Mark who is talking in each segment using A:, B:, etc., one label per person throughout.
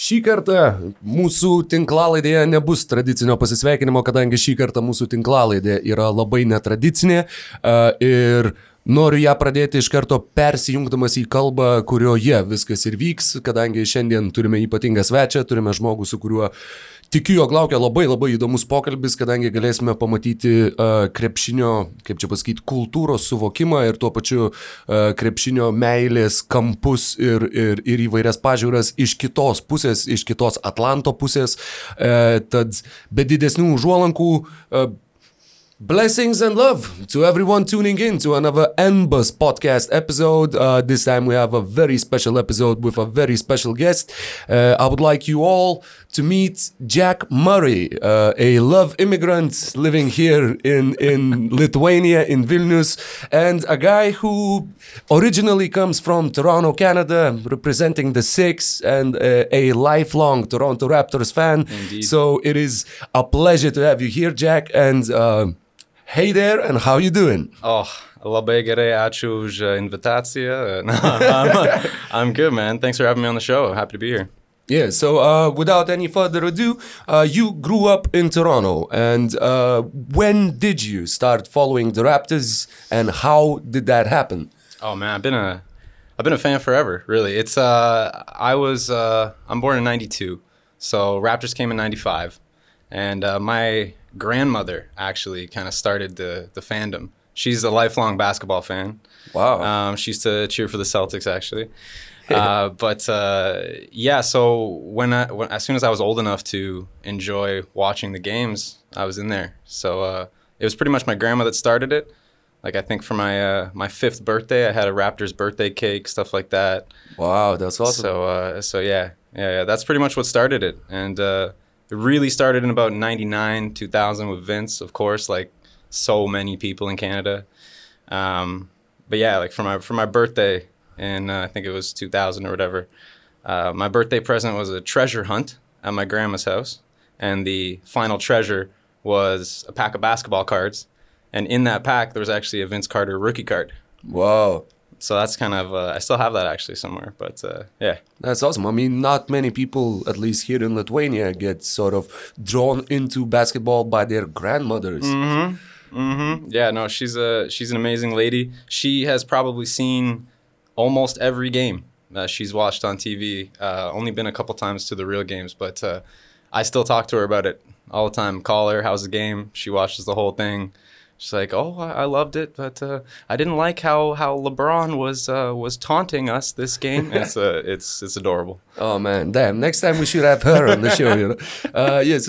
A: Šį kartą mūsų tinklalaidėje nebus tradicinio pasisveikinimo, kadangi šį kartą mūsų tinklalaidė yra labai netradicinė uh, ir Noriu ją pradėti iš karto persijungdamas į kalbą, kurioje viskas ir vyks, kadangi šiandien turime ypatingą svečią, turime žmogų, su kuriuo tikiu, jog laukia labai labai įdomus pokalbis, kadangi galėsime pamatyti uh, krepšinio, kaip čia pasakyti, kultūros suvokimą ir tuo pačiu uh, krepšinio meilės kampus ir, ir, ir įvairias pažiūras iš kitos pusės, iš kitos Atlanto pusės. Uh, tad be didesnių užuolankų uh, Blessings and love to everyone tuning in to another ENBO podcast episode. Uh, this time we have a very special episode with a very special guest. Uh, I would like you all to meet Jack Murray, uh, a love immigrant living here in, in Lithuania, in Vilnius, and a guy who originally comes from Toronto, Canada, representing the Six, and uh, a lifelong Toronto Raptors fan.
B: Indeed.
A: So it is a pleasure to have you here, Jack, and uh, Hey there, and how you doing?
B: Oh, labai gerai, ačiū už invitaciją. No, I'm, I'm good, man. Thanks for having me on the show. Happy to be here.
A: Yeah, so uh, without any further ado, uh, you grew up in Toronto, and uh, when did you start following the Raptors, and how did that happen?
B: Oh man, I've been a I've been a fan forever. Really, it's uh I was uh I'm born in '92, so Raptors came in '95, and uh, my grandmother actually kind of started the the fandom. She's a lifelong basketball fan.
A: Wow.
B: Um, she used to cheer for the Celtics actually. uh, but uh, yeah, so when I when, as soon as I was old enough to enjoy watching the games, I was in there. So uh, it was pretty much my grandma that started it. Like I think for my uh, my fifth birthday, I had a Raptors birthday cake, stuff like that.
A: Wow, that's awesome.
B: So uh, so yeah, yeah, yeah, that's pretty much what started it, and uh, it really started in about '99, 2000 with Vince, of course, like so many people in Canada. Um, but yeah, like for my for my birthday, and uh, I think it was 2000 or whatever. Uh, my birthday present was a treasure hunt at my grandma's house, and the final treasure was a pack of basketball cards, and in that pack there was actually a Vince Carter rookie card.
A: wow,
B: So that's kind of uh, I still have that actually somewhere, but uh, yeah.
A: that's awesome. I mean, not many people, at least here in Lithuania, get sort of drawn into basketball by their grandmothers.
B: hmm Yeah, no, she's a she's an amazing lady. She has probably seen almost every game that she's watched on TV. Uh, only been a couple times to the real games, but uh, I still talk to her about it all the time. Call her, how's the game? She watches the whole thing. She's like, "Oh, I, loved it, but uh, I didn't like how how LeBron was uh, was taunting us this game." it's uh, it's it's adorable.
A: Oh man, damn! Next time we should have her on the show. You know, uh, yes,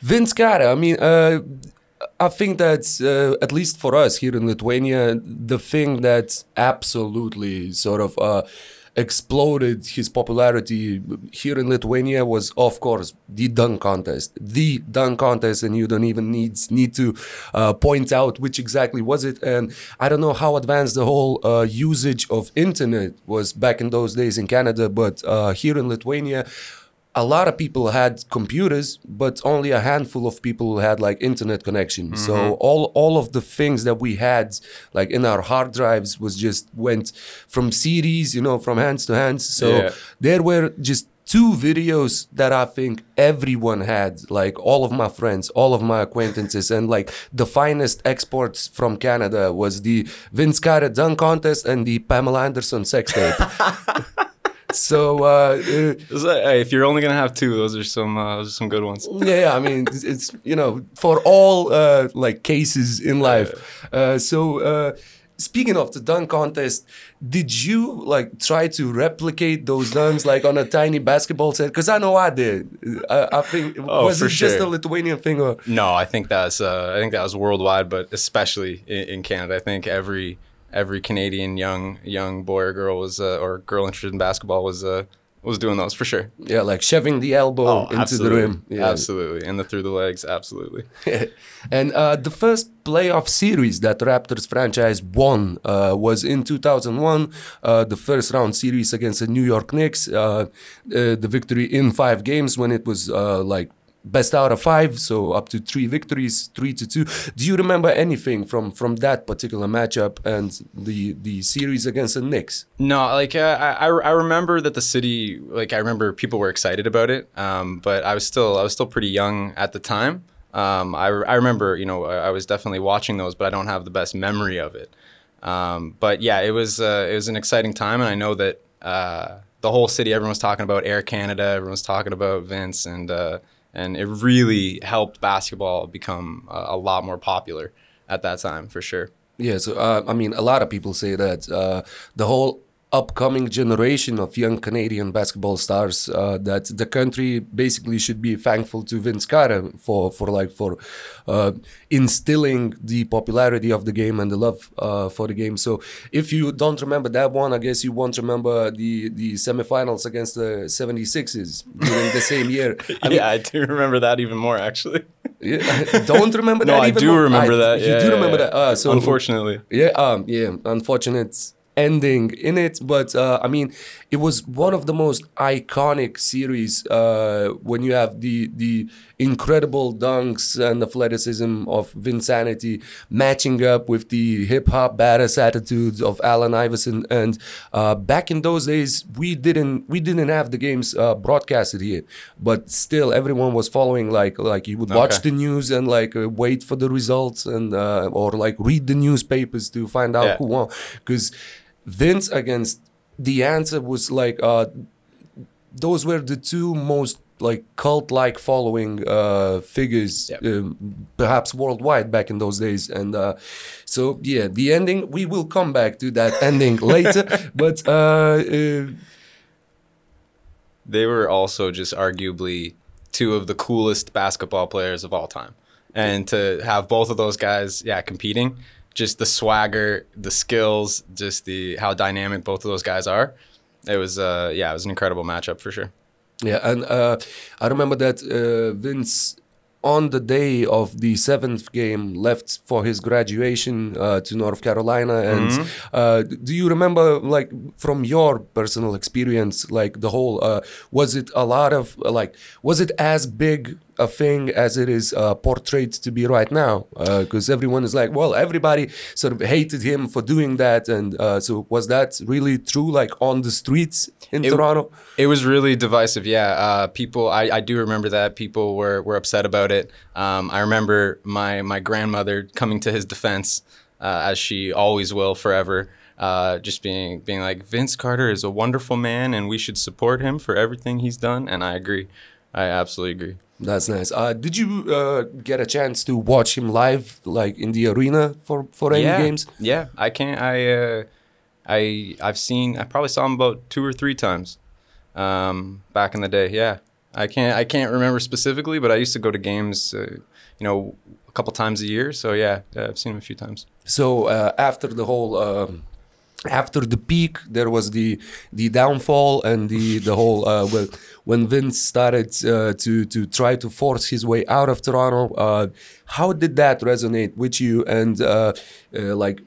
A: Vince Carter. I mean, uh, I think that's uh, at least for us here in Lithuania, the thing that absolutely sort of uh, exploded his popularity here in Lithuania was, of course, the dunk contest. The dunk contest, and you don't even need need to uh, point out which exactly was it. And I don't know how advanced the whole uh, usage of internet was back in those days in Canada, but uh, here in Lithuania a lot of people had computers, but only a handful of people had like internet connection. So mm-hmm. all all of the things that we had like in our hard drives was just went from CDs, you know, from hands to hands. So
B: Yeah.
A: there were just two videos that I think everyone had, like all of my friends, all of my acquaintances, and like the finest exports from Canada was the Vince Carter dunk contest and the Pamela Anderson sex tape. so uh, uh,
B: like, hey, if you're only gonna have two, those are some uh, those are some good ones.
A: yeah, yeah, I mean, it's, it's you know for all uh, like cases in life. Uh, so uh, speaking of the dunk contest, did you like try to replicate those dunks like on a tiny basketball set? Because I know I did. I, I think
B: Oh,
A: was it just a. Lithuanian thing or?
B: No, I think that's uh, I think that was worldwide, but especially in, in Canada. I think every every Canadian young young boy or girl was uh, or girl interested in basketball was uh, was doing those for sure.
A: Yeah, like shoving the elbow into the rim. Yeah.
B: absolutely, and the through the legs, absolutely.
A: and uh, the first playoff series that Raptors franchise won uh, was in 2001, uh, the first round series against the New York Knicks. Uh, uh, the victory in five games when it was uh, like best out of five, so up to three victories, three to two. Do you remember anything from from that particular matchup and the the series against the Knicks?
B: No, like uh, I I remember that the city, like I remember people were excited about it, um, but I was still I was still pretty young at the time. Um, I I remember you know I was definitely watching those, but I don't have the best memory of it. Um, but yeah, it was uh, it was an exciting time, and I know that uh, the whole city, everyone was talking about Air Canada, everyone was talking about Vince, and uh, and it really helped basketball become a, a, lot more popular at that time for sure.
A: Yeah, so uh, I mean, a lot of people say that uh, the whole upcoming generation of young Canadian basketball stars uh, that the country basically should be thankful to Vince Carter for for like for uh, instilling the popularity of the game and the love uh, for the game. So if you don't remember that one, I guess you won't remember the the semifinals against the 76ers during the same year.
B: I mean, yeah, I do remember that even more actually.
A: Yeah, don't remember
B: no,
A: that.
B: I do
A: more?
B: remember I, that.
A: You
B: yeah,
A: do
B: yeah,
A: remember
B: yeah.
A: that. Uh, so
B: unfortunately,
A: yeah, um, yeah, unfortunate ending in it but uh, i mean it was one of the most iconic series uh, when you have the the incredible dunks and athleticism of Vinsanity matching up with the hip hop badass attitudes of Allen Iverson and uh, back in those days we didn't we didn't have the games uh, broadcasted here but still everyone was following like like you would watch
B: Okay.
A: the news and like uh, wait for the results and uh, or like read the newspapers to find out
B: Yeah.
A: who won because Vince against the answer was like uh those were the two most like cult-like following uh figures um, perhaps worldwide back in those days. And uh so yeah the ending we will come back to that ending later. But uh, uh
B: they were also just arguably two of the coolest basketball players of all time. And to have both of those guys, yeah, competing, just the swagger, the skills, just the how dynamic both of those guys are. It was, uh, yeah, it was an incredible matchup for sure.
A: Yeah, and uh, I remember that uh, Vince, on the day of the seventh game, left for his graduation uh, to North Carolina. And uh, do you remember, like, from your personal experience, like the whole, uh, was it a lot of, like, was it as big a thing as it is uh, portrayed to be right now? Because everyone is like, well, everybody sort of hated him for doing that. And uh, so was that really true, like, on the streets in
B: It-
A: Toronto?
B: It was really divisive. Yeah, uh, people. I, I do remember that people were, were upset about it. Um, I remember my my grandmother coming to his defense, uh, as she always will forever. Uh, just being being like Vince Carter is a wonderful man, and we should support him for everything he's done. And I agree. I absolutely agree.
A: That's nice. Uh, did you uh, get a chance to watch him live, like in the arena for for any
B: yeah,
A: games?
B: Yeah, I can't. I uh, I I've seen. I probably saw him about two or three times um, back in the day. Yeah, I can't. I can't remember specifically, but I used to go to games. Uh, you know, a couple times a year. So yeah, yeah, I've seen him a few times.
A: So uh, after the whole, um, after the peak, there was the the downfall and the the whole uh, when Vince started uh, to to try to force his way out of Toronto. Uh, how did that resonate with you? And uh, like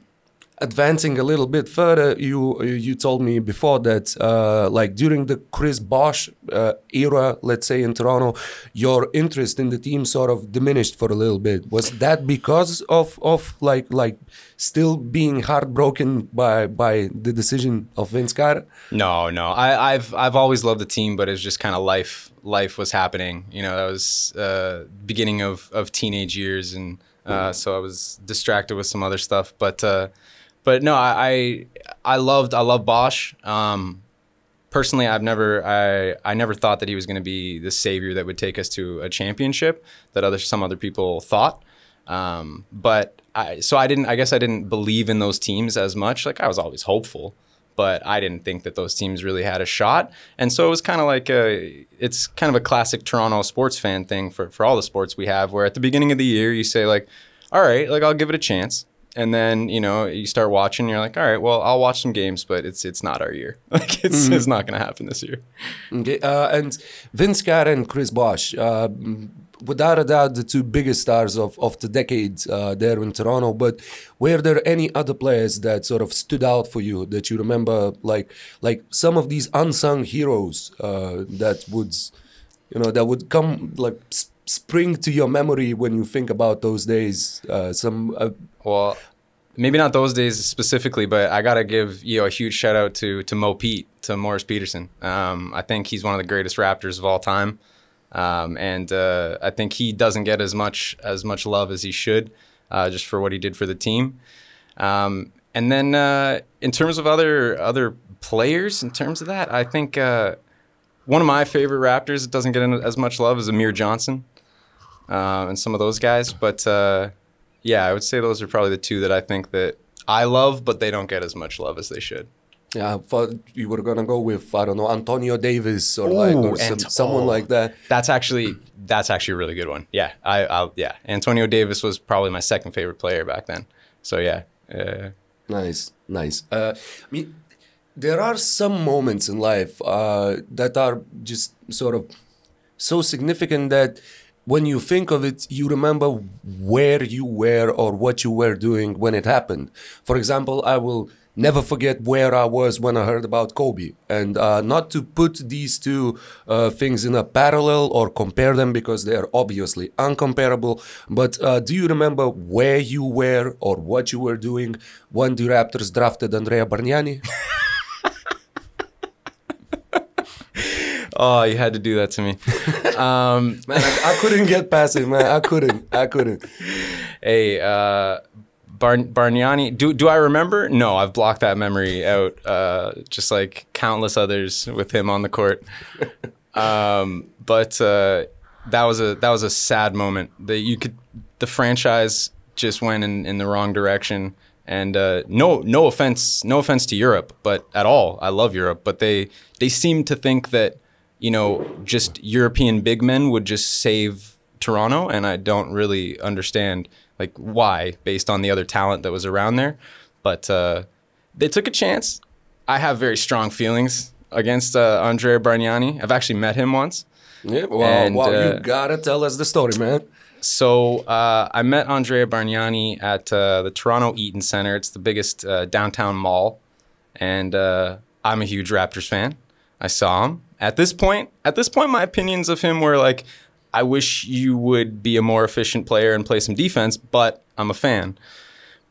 A: advancing a little bit further, you you told me before that uh, like during the Chris Bosh uh, era, let's say in Toronto, your interest in the team sort of diminished for a little bit. Was that because of of like like still being heartbroken by by the decision of Vince Carter?
B: No, no. I, I've I've always loved the team, but it's just kind of life life was happening. You know, that was uh, beginning of of teenage years, and uh, so I was distracted with some other stuff. But uh, but no, I, I I loved I love Bosh. Um, personally, I've never I I never thought that he was going to be the savior that would take us to a championship that other some other people thought. Um, but I so I didn't I guess I didn't believe in those teams as much. Like I was always hopeful, but I didn't think that those teams really had a shot. And so it was kind of like a it's kind of a classic Toronto sports fan thing for for all the sports we have where at the beginning of the year you say like, "All right, like I'll give it a chance." And then, you know, you start watching, you're like, "All right, well, I'll watch some games, but it's it's not our year. Like it's it's not going to happen this year."
A: Okay, uh, and Vince Carter and Chris Bosh, uh, without a doubt, the two biggest stars of, of the decade uh, there in Toronto. But were there any other players that sort of stood out for you that you remember, like like some of these unsung heroes uh, that would, you know, that would come like s- spring to your memory when you think about those days? Uh, some uh,
B: Well, maybe not those days specifically, but I gotta give you know, a huge shout out to to Mo Pete, to Morris Peterson. Um, I think he's one of the greatest Raptors of all time, um, and uh, I think he doesn't get as much as much love as he should, uh, just for what he did for the team. Um, and then uh, in terms of other other players, in terms of that, I think uh, one of my favorite Raptors that doesn't get as much love is Amir Johnson uh, and some of those guys. But uh, yeah, I would say those are probably the two that I think that I love, but they don't get as much love as they should.
A: yeah, for, you were gonna go with I don't know Antonio Davis or like or some,
B: Ant-
A: someone
B: oh.
A: like that.
B: That's actually that's actually a really good one. Yeah, I, I yeah, Antonio Davis was probably my second favorite player back then. So yeah, uh,
A: Nice, nice. Uh, I mean, there are some moments in life uh, that are just sort of so significant that when you think of it, you remember where you were or what you were doing when it happened. For example, I will never forget where I was when I heard about Kobe. And uh, not to put these two uh, things in a parallel or compare them because they are obviously uncomparable, but uh, do you remember where you were or what you were doing when the Raptors drafted Andrea Bargnani?
B: oh, you had to do that to me. um,
A: Man, I, I couldn't get past it, man. I couldn't. I couldn't.
B: hey, uh, Bar- Bargnani, do do I remember? No, I've blocked that memory out, uh, just like countless others with him on the court. um, but uh, that was a that was a sad moment. That you could the franchise just went in, in the wrong direction. And uh, no no offense no offense to Europe, but at all. I love Europe, but they they seem to think that you know just European big men would just save Toronto, and I don't really understand like why based on the other talent that was around there. But uh, they took a chance. I have very strong feelings against uh, Andrea Bargnani. I've actually met him once.
A: Yeah, well,
B: And,
A: well
B: uh,
A: you gotta tell us the story, man.
B: So uh, I met Andrea Bargnani at uh, the Toronto Eaton Center. It's the biggest uh, downtown mall, and uh, I'm a huge Raptors fan. I saw him. At this point, at this point, my opinions of him were like, I wish you would be a more efficient player and play some defense, but I'm a fan.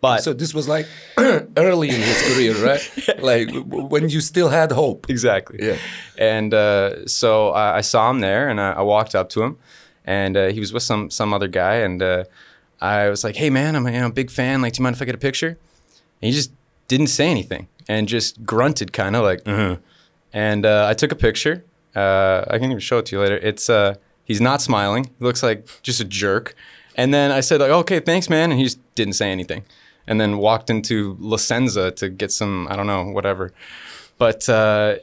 B: But
A: So this was like early in his career, right? Like w- when you still had hope.
B: exactly.
A: Yeah.
B: And uh, so I, I saw him there, and I, I walked up to him, and uh, he was with some some other guy, and uh, I was like, "Hey, man, I'm a you know, big fan. Like, do you mind if I get a picture?" And he just didn't say anything, and just grunted, kind of like, uh And uh, I took a picture. Uh, I can even show it to you later. It's uh, he's not smiling. He looks like just a jerk. And then I said, like, "Okay, thanks, man," and he just didn't say anything, and then walked into La Senza to get some, I don't know, whatever. But uh,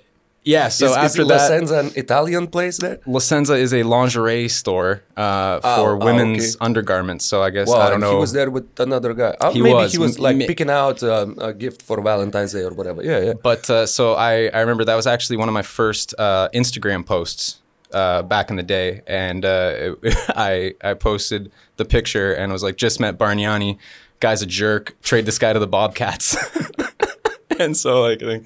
B: yeah, so
A: is,
B: after
A: is
B: that,
A: La Senza an Italian place there?
B: La Senza is a lingerie store uh, for
A: Oh, oh,
B: women's
A: okay.
B: undergarments. So I guess
A: Well,
B: I don't know.
A: he was there with another guy. Uh,
B: He
A: maybe
B: was.
A: he was like
B: M-
A: picking out um, a gift for Valentine's Day or whatever. Yeah, yeah.
B: But uh, so I, I remember that was actually one of my first uh, Instagram posts uh, back in the day, and uh, I I posted the picture and was like, just met Bargnani, guy's a jerk, trade this guy to the Bobcats. and so like, I think,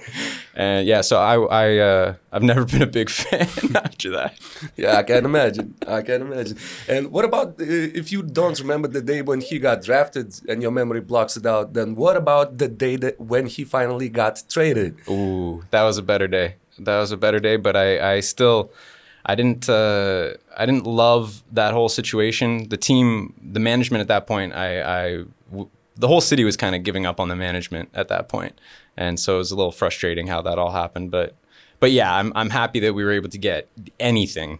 B: and yeah, so I I uh, I've never been a big fan after that.
A: Yeah, I can't imagine. I can't imagine. And what about uh, if you don't remember the day when he got drafted and your memory blocks it out? Then what about the day that when he finally got traded?
B: Ooh, that was a better day. That was a better day, but I, I still, I didn't, uh, I didn't love that whole situation. The team, the management at that point, I, I w- the whole city was kind of giving up on the management at that point, and so it was a little frustrating how that all happened. But, but yeah, I'm, I'm happy that we were able to get anything,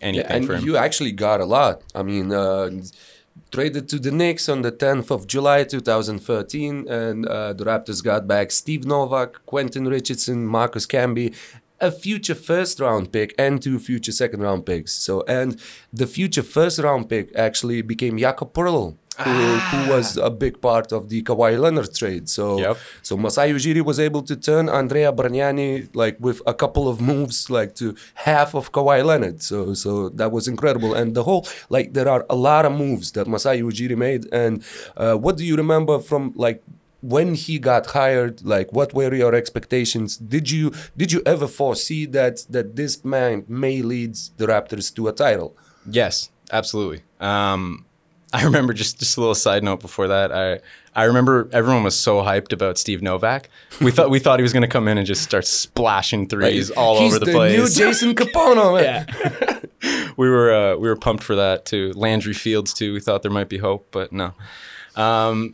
B: anything
A: and
B: for him.
A: you actually got a lot. I mean, uh, traded to the Knicks on the 10th of July 2013, and uh, the Raptors got back Steve Novak, Quentin Richardson, Marcus Camby, a future first round pick, and two future second round picks. So, and the future first round pick actually became Jakob Poeltl. Who, who was a big part of the Kawhi Leonard trade? So,
B: Yep.
A: so Masai Ujiri was able to turn Andrea Bargnani like with a couple of moves like to half of Kawhi Leonard. So so that was incredible. And the whole like there are a lot of moves that Masai Ujiri made. And uh, what do you remember from like when he got hired? Like what were your expectations? Did you did you ever foresee that that this man may lead the Raptors to a title?
B: Yes, absolutely. Um, I remember just just a little side note before that. I I remember everyone was so hyped about Steve Novak. We thought we thought he was going to come in and just start splashing threes all over the,
A: the
B: place.
A: new Jason Kapono, man.
B: yeah. we were uh, we were pumped for that too. Landry Fields too. We thought there might be hope, but no. Um,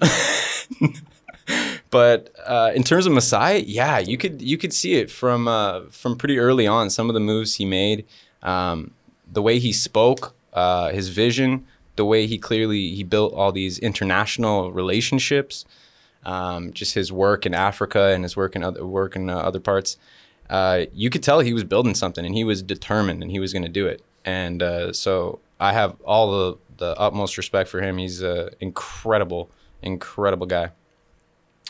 B: but uh, in terms of Masai, yeah, you could you could see it from uh, from pretty early on. Some of the moves he made, um, the way he spoke, uh, his vision, the way he clearly he built all these international relationships, um, just his work in Africa and his work in other work in uh, other parts. Uh, you could tell he was building something, and he was determined, and he was going to do it. And uh, so I have all the the utmost respect for him. He's an incredible, incredible guy.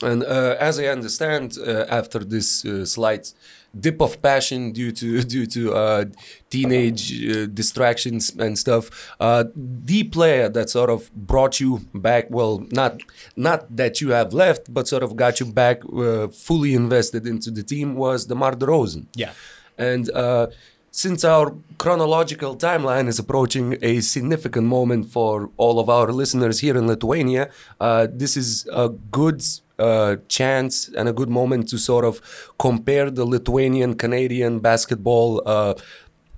A: And uh, as I understand, uh, after this uh, slight dip of passion due to due to uh, teenage uh, distractions and stuff, uh, the player that sort of brought you back, well, not not that you have left, but sort of got you back fully invested into the team was DeMar DeRozan.
C: Yeah.
A: And since our chronological timeline is approaching a significant moment for all of our listeners here in Lithuania, uh, this is a good uh, chance and a good moment to sort of compare the Lithuanian Canadian basketball uh,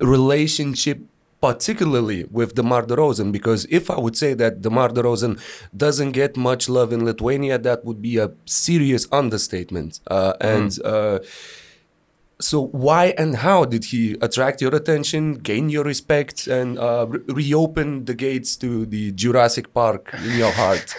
A: relationship particularly with DeMar DeRozan, because if I would say that DeMar DeRozan doesn't get much love in Lithuania, that would be a serious understatement. Uh, and mm. So, why and how did he attract your attention, gain your respect, and uh, re- reopen the gates to the Jurassic Park in your heart?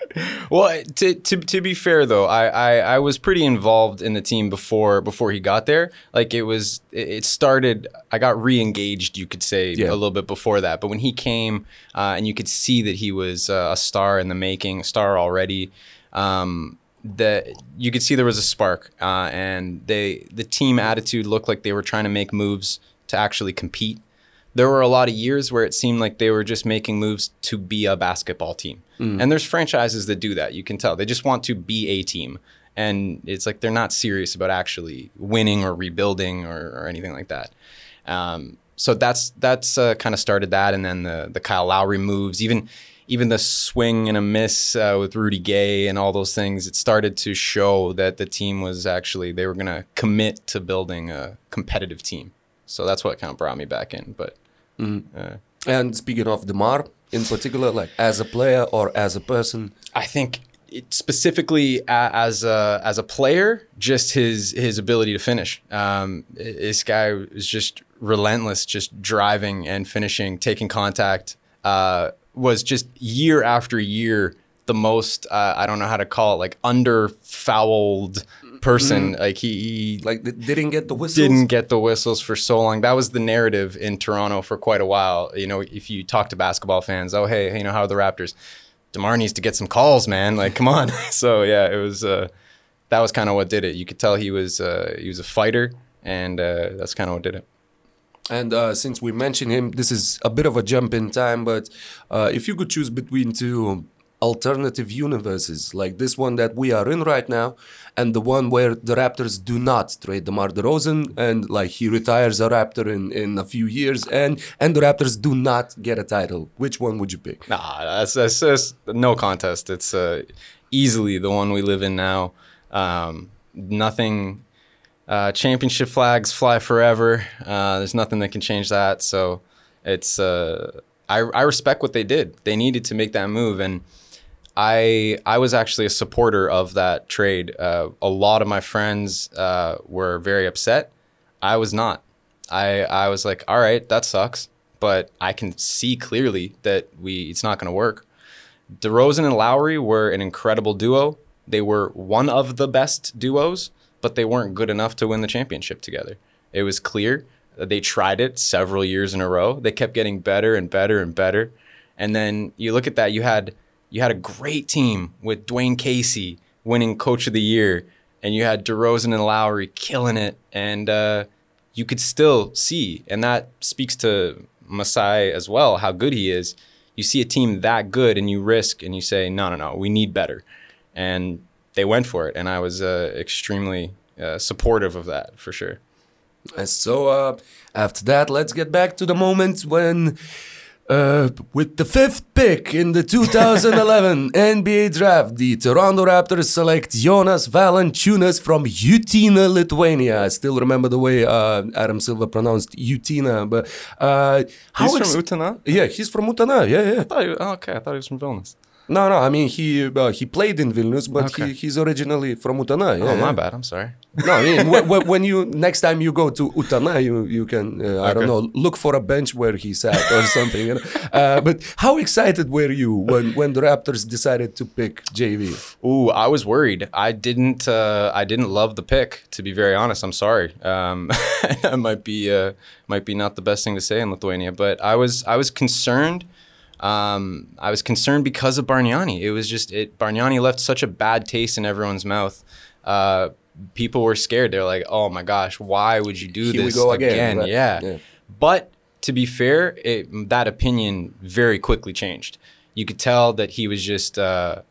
B: well, to, to, to be fair though, I, I, I was pretty involved in the team before before he got there. Like it was, it started. I got re-engaged, you could say, yeah. a little bit before that. But when he came, uh, and you could see that he was uh, a star in the making, a star already. Um, that you could see there was a spark, uh, and they the team attitude looked like they were trying to make moves to actually compete there were a lot of years where it seemed like they were just making moves to be a basketball team. Mm. And there's franchises that do that. You can tell. They just want to be a team. And it's like they're not serious about actually winning or rebuilding or, or anything like that. Um, so that's that's uh, kind of started that, and then the the Kyle Lowry moves, even even the swing and a miss uh, with Rudy Gay and all those things. It started to show that the team was actually they were going to commit to building a competitive team. So that's what kind of brought me back in. But
A: Mm-hmm. Uh, and speaking of Demar in particular, like as a player or as a person,
B: I think it, specifically as a as a player, just his his ability to finish. Um, this guy is just relentless, just driving and finishing, taking contact. Uh, was just year after year the most uh, I don't know how to call it like under fouled person. Mm. Like he, he,
A: like didn't get the whistles.
B: Didn't get the whistles for so long. That was the narrative in Toronto for quite a while. You know, if you talk to basketball fans, oh hey, you know how are the Raptors? Demar needs to get some calls, man. Like come on. so yeah, it was. Uh, that was kind of what did it. You could tell he was uh, he was a fighter, and uh, that's kind of what did it.
A: And uh, since we mentioned him, this is a bit of a jump in time, but uh, if you could choose between two alternative universes like this one that we are in right now and the one where the Raptors do not trade DeMar DeRozan and like he retires a Raptor in, in a few years and and the Raptors do not get a title. Which one would you pick?
B: Nah, that's, that's, that's no contest. It's uh, easily the one we live in now. Um, nothing. Uh, championship flags fly forever. Uh, there's nothing that can change that. So it's uh, I I respect what they did. They needed to make that move and I I was actually a supporter of that trade. Uh, a lot of my friends uh, were very upset. I was not. I I was like, all right, that sucks, but I can see clearly that we it's not going to work. DeRozan and Lowry were an incredible duo. They were one of the best duos, but they weren't good enough to win the championship together. It was clear. That they tried it several years in a row. They kept getting better and better and better. And then you look at that, you had you had a great team with Dwane Casey winning Coach of the Year, and you had DeRozan and Lowry killing it, and uh, you could still see, and that speaks to Masai as well, how good he is. You see a team that good, and you risk, and you say, no, no, no, we need better, and they went for it, and I was uh, extremely uh, supportive of that for sure.
A: And So uh, after that, let's get back to the moment when Uh, with the fifth pick in the 2011 NBA draft, the Toronto Raptors select Jonas Valančiūnas from Utina, Lithuania. I still remember the way uh, Adam Silver pronounced Utina, but uh, how
B: He's from Utana?
A: Yeah, he's from Utana. Yeah, yeah.
B: I thought he, oh, okay, I thought he was from Vilnius.
A: No, no. I mean, he uh, he played in Vilnius, but
B: Okay.
A: he, he's originally from Utena. Yeah,
B: Oh, my
A: yeah.
B: bad. I'm sorry.
A: No, I mean, wh- wh- when you next time you go to Utena, you you can uh, I don't know look for a bench where he sat or something. You know? uh, but how excited were you when when the Raptors decided to pick JV?
B: Ooh, I was worried. I didn't. Uh, I didn't love the pick. To be very honest, I'm sorry. Um, that might be uh, might be not the best thing to say in Lithuania, but I was I was concerned. Um, I was concerned because of Bargnani. It was just it. Bargnani left such a bad taste in everyone's mouth. Uh, people were scared. They're like, "Oh my gosh, why would you do
A: Here
B: this
A: go again, right.
B: Yeah.
A: Yeah.
B: But to be fair, it, that opinion very quickly changed. You could tell that he was just uh,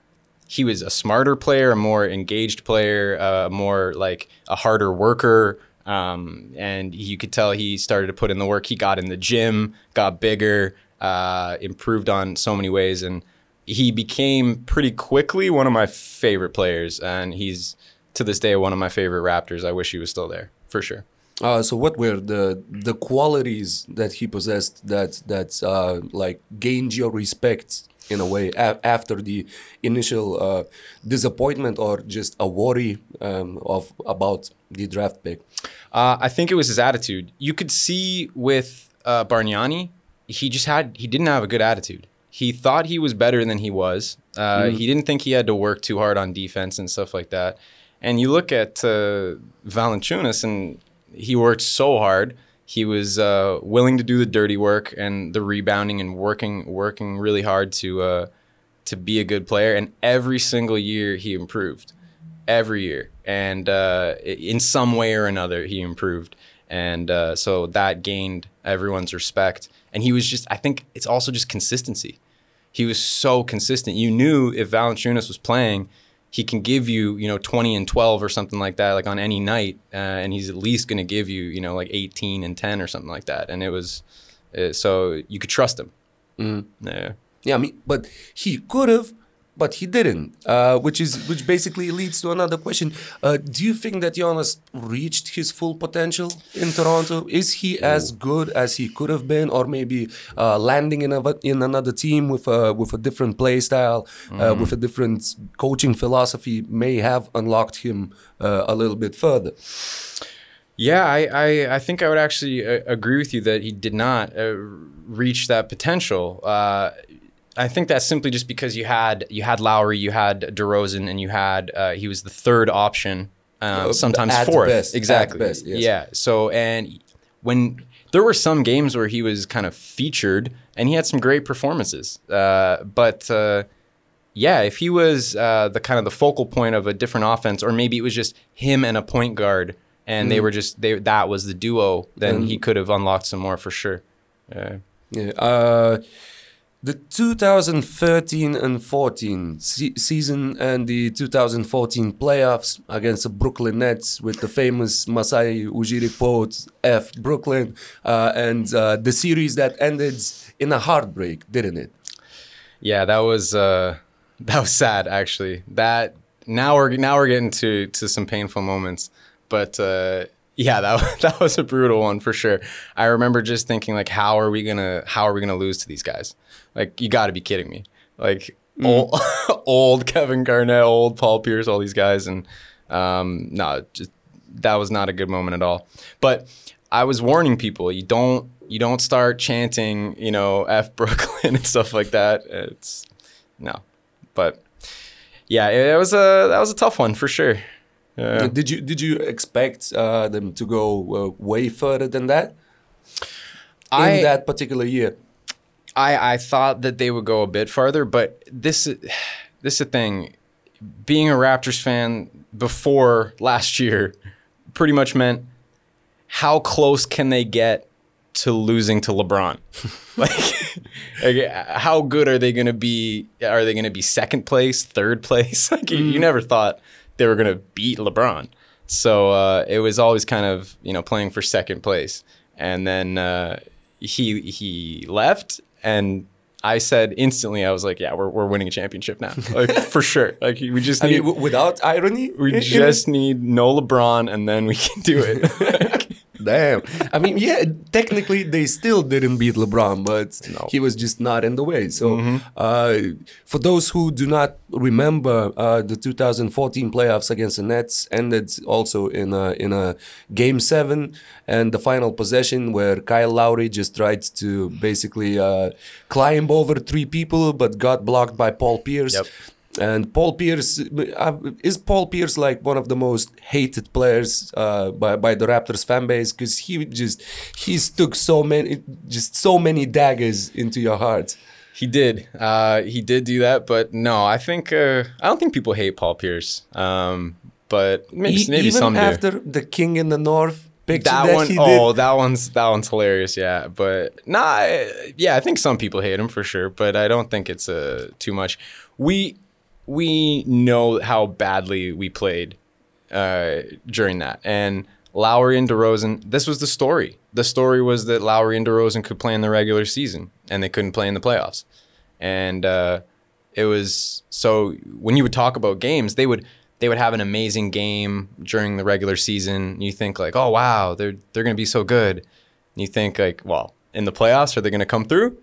B: he was a smarter player, a more engaged player, uh, more like a harder worker. Um, and you could tell he started to put in the work. He got in the gym, got bigger, uh, improved on so many ways, and he became pretty quickly one of my favorite players. And he's to this day one of my favorite Raptors. I wish he was still there for sure.
A: Uh, so what were the the qualities that he possessed that that uh, like gained your respect in a way a- after the initial uh, disappointment or just a worry um, of about the draft pick?
B: Uh, I think it was his attitude. You could see with uh, Bargnani, he just had he didn't have a good attitude. He thought he was better than he was. Uh, He didn't think he had to work too hard on defense and stuff like that. And you look at uh, Valanciunas, and he worked so hard. He was uh, willing to do the dirty work and the rebounding and working working really hard to uh, to be a good player. And every single year he improved every year, and uh, in some way or another, he improved, and uh, so that gained everyone's respect. And he was just, I think, it's also just consistency. He was so consistent. You knew if Valanciunas was playing, he can give you, you know, twenty and twelve or something like that, like on any night, uh, and he's at least going to give you, you know, like eighteen and ten or something like that. And it was, uh, so you could trust him. Yeah.
A: Yeah, I mean, but he could have, but he didn't. Uh, which is which basically leads to another question. Uh, do you think that Jonas reached his full potential in Toronto? Is he as good as he could have been, or maybe uh, landing in a in another team with a with a different play style, uh, with a different coaching philosophy, may have unlocked him uh, a little bit further?
B: Yeah, I, I, I think I would actually uh, agree with you that he did not uh, reach that potential. Uh, I think that's simply just because you had you had Lowry, you had DeRozan, and you had uh, he was the third option, um,
A: Uh,
B: sometimes fourth.
A: best,
B: exactly.
A: best, yes.
B: Yeah. So and when there were some games where he was kind of featured and he had some great performances, uh, but. Uh, yeah, if he was uh, the kind of the focal point of a different offense, or maybe it was just him and a point guard, and they were just they that was the duo, then he could have unlocked some more for sure. Yeah.
A: The 2013 and 14 se- season and the 2014 playoffs against the Brooklyn Nets with the famous Masai Ujiri quote F Brooklyn uh, and uh, the series that ended in a heartbreak, didn't it?
B: Yeah, that was uh, that was sad actually. That now we're now we're getting to to some painful moments, but uh, yeah, that that was a brutal one for sure. I remember just thinking like, how are we gonna how are we gonna lose to these guys? Like, you got to be kidding me! Like old, old Kevin Garnett, old Paul Pierce, all these guys, and um, no, just that was not a good moment at all. But I was warning people: you don't you don't start chanting, you know, F Brooklyn and stuff like that. It's no, but yeah, it, was a that was a tough one for sure. Yeah.
A: Did you did you expect uh, them to go uh, way further than that in
B: I-
A: that particular year?
B: I I thought that they would go a bit farther, but this this is the thing. Being a Raptors fan before last year pretty much meant how close can they get to losing to LeBron? like, like, how good are they going to be? Are they going to be second place, third place? like you, you never thought they were going to beat LeBron. So uh, it was always kind of you know playing for second place, and then uh, he he left, and I said instantly, I was like, yeah, we're, we're winning a championship now, like for sure. Like we just
A: I mean, w- without irony,
B: we just need no LeBron, and then we can do it.
A: Damn. I mean, yeah, technically they still didn't beat LeBron, but
B: No.
A: he was just not in the way. So, uh, for those who do not remember, uh, the 2014 playoffs against the Nets ended also in a in a game seven, and the final possession where Kyle Lowry just tried to basically uh, climb over three people, but got blocked by Paul Pierce.
B: Yep.
A: And Paul Pierce uh, is Paul Pierce like one of the most hated players uh, by by the Raptors fan base because he just he stuck so many just so many daggers into your heart.
B: He did. Uh, he did do that, but no, I think uh, I don't think people hate Paul Pierce. Um, but maybe maybe
A: even
B: some do.
A: after the King in the North picture
B: that,
A: that,
B: one oh that one's that one's hilarious yeah but nah yeah i think some people hate him for sure but i don't think it's uh, too much we we know how badly we played uh, during that. And lowry and DeRozan, this was the story. The story was that lowry and DeRozan could play in the regular season and they couldn't play in the playoffs. And uh, it was so when you would talk about games they would they would have an amazing game during the regular season. You think like oh wow they're they're going to be so good. And you think like well in the playoffs are they going to come through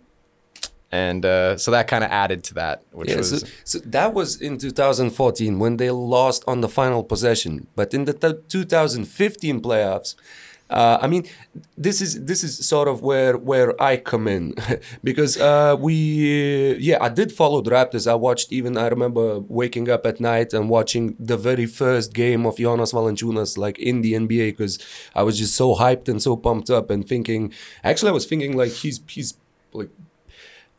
B: and uh, so that kind of added to that which
A: Yeah,
B: was
A: so, so that was in 2014 when they lost on the final possession. But in the t- 2015 playoffs, uh, I mean, this is this is sort of where where I come in because uh, we yeah I did follow the Raptors. I watched even I remember waking up at night and watching the very first game of Jonas Valanciunas like in the NBA because I was just so hyped and so pumped up and thinking. Actually, I was thinking like he's he's like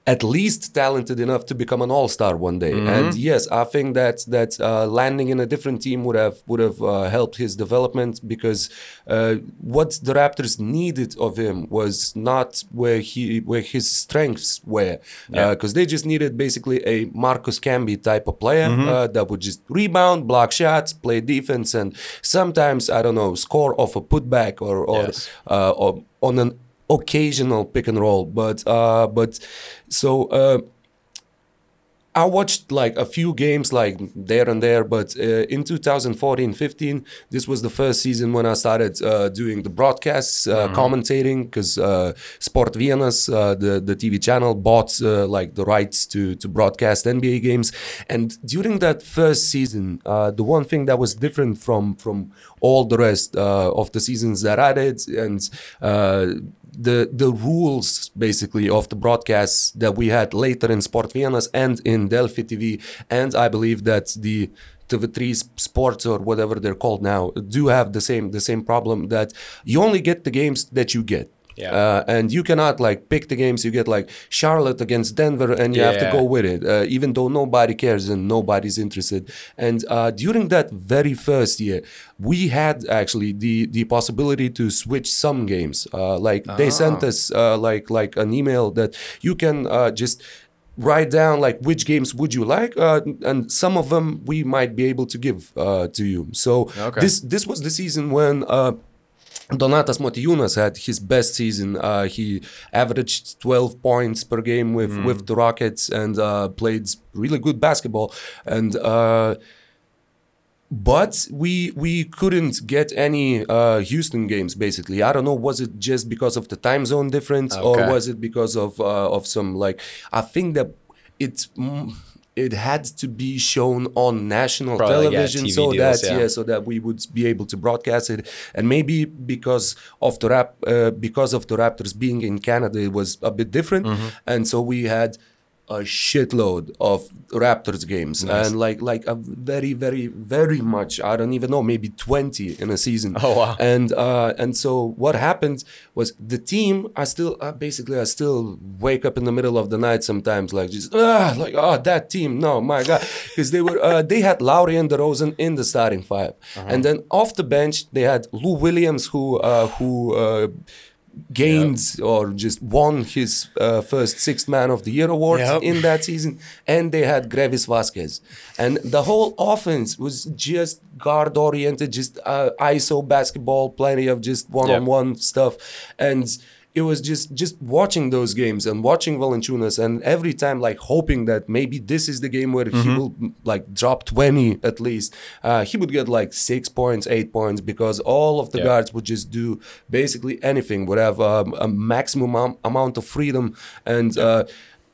A: at least talented enough to become an all-star one day. And yes, I think that that uh, landing in a different team would have would have uh, helped his development because uh, what the Raptors needed of him was not where he where his strengths were,
B: Yeah.
A: because they just needed basically a Marcus Camby type of player uh, that would just rebound, block shots, play defense, and sometimes I don't know score off a putback or or,
B: Yes.
A: uh, or on an occasional pick and roll but uh but so uh I watched like a few games like there and there, but uh, in 2014-15, this was the first season when I started uh, doing the broadcasts, uh, commentating, because uh, Sport Vienna's, uh, the the TV channel, bought uh, like the rights to to broadcast NBA games. And during that first season, uh, the one thing that was different from from all the rest uh, of the seasons that I did, and uh, the the rules basically of the broadcasts that we had later in Sport Viennas and in Delfi TV, and I believe that the TV3 Sports or whatever they're called now do have the same the same problem that you only get the games that you get.
B: Yeah.
A: Uh, and you cannot like pick the games. You get like Charlotte against Denver and you have to go with it uh, even though nobody cares and nobody's interested. And uh, during that very first year we had actually the the possibility to switch some games. Uh, like they sent us uh, like like an email that you can uh, just write down like which games would you like uh, and some of them we might be able to give uh, to you. So
B: Okay.
A: this this was the season when uh, Donatas Motijūnas had his best season. Uh, he averaged 12 points per game with, with the Rockets and uh, played really good basketball. And uh, but we we couldn't get any uh, Houston games. Basically, I don't know. Was it just because of the time zone difference, or was it because of uh, of some like? I think that it's. mm, it had to be shown on national
B: Probably,
A: television
B: TV
A: so
B: deals,
A: that
B: yeah.
A: yeah so that we would be able to broadcast it and maybe because of the rap uh, because of the raptors being in canada it was a bit different
B: Mm-hmm.
A: and so we had a shitload of raptors games.
B: Nice.
A: and like like a very very very much i don't even know maybe 20 in a season.
B: Oh, wow.
A: and uh and so what happened was the team i still uh, basically i still wake up in the middle of the night sometimes like just ah like oh that team no my god. Because they were uh, they had Lowry and DeRozan in the starting 5 and then off the bench they had Lou Williams who uh who uh gained or just won his uh, first sixth man of the year award
B: Yep.
A: in that season and they had Greivis Vasquez. And the whole offense was just guard oriented just uh, ISO basketball plenty of just one-on-one stuff. And it was just just watching those games and watching Valančiūnas and every time like hoping that maybe this is the game where he will like drop 20 at least. Uh, he would get like six points, eight points because all of the
B: Yeah.
A: guards would just do basically anything, would have um, a maximum am- amount of freedom and. Uh,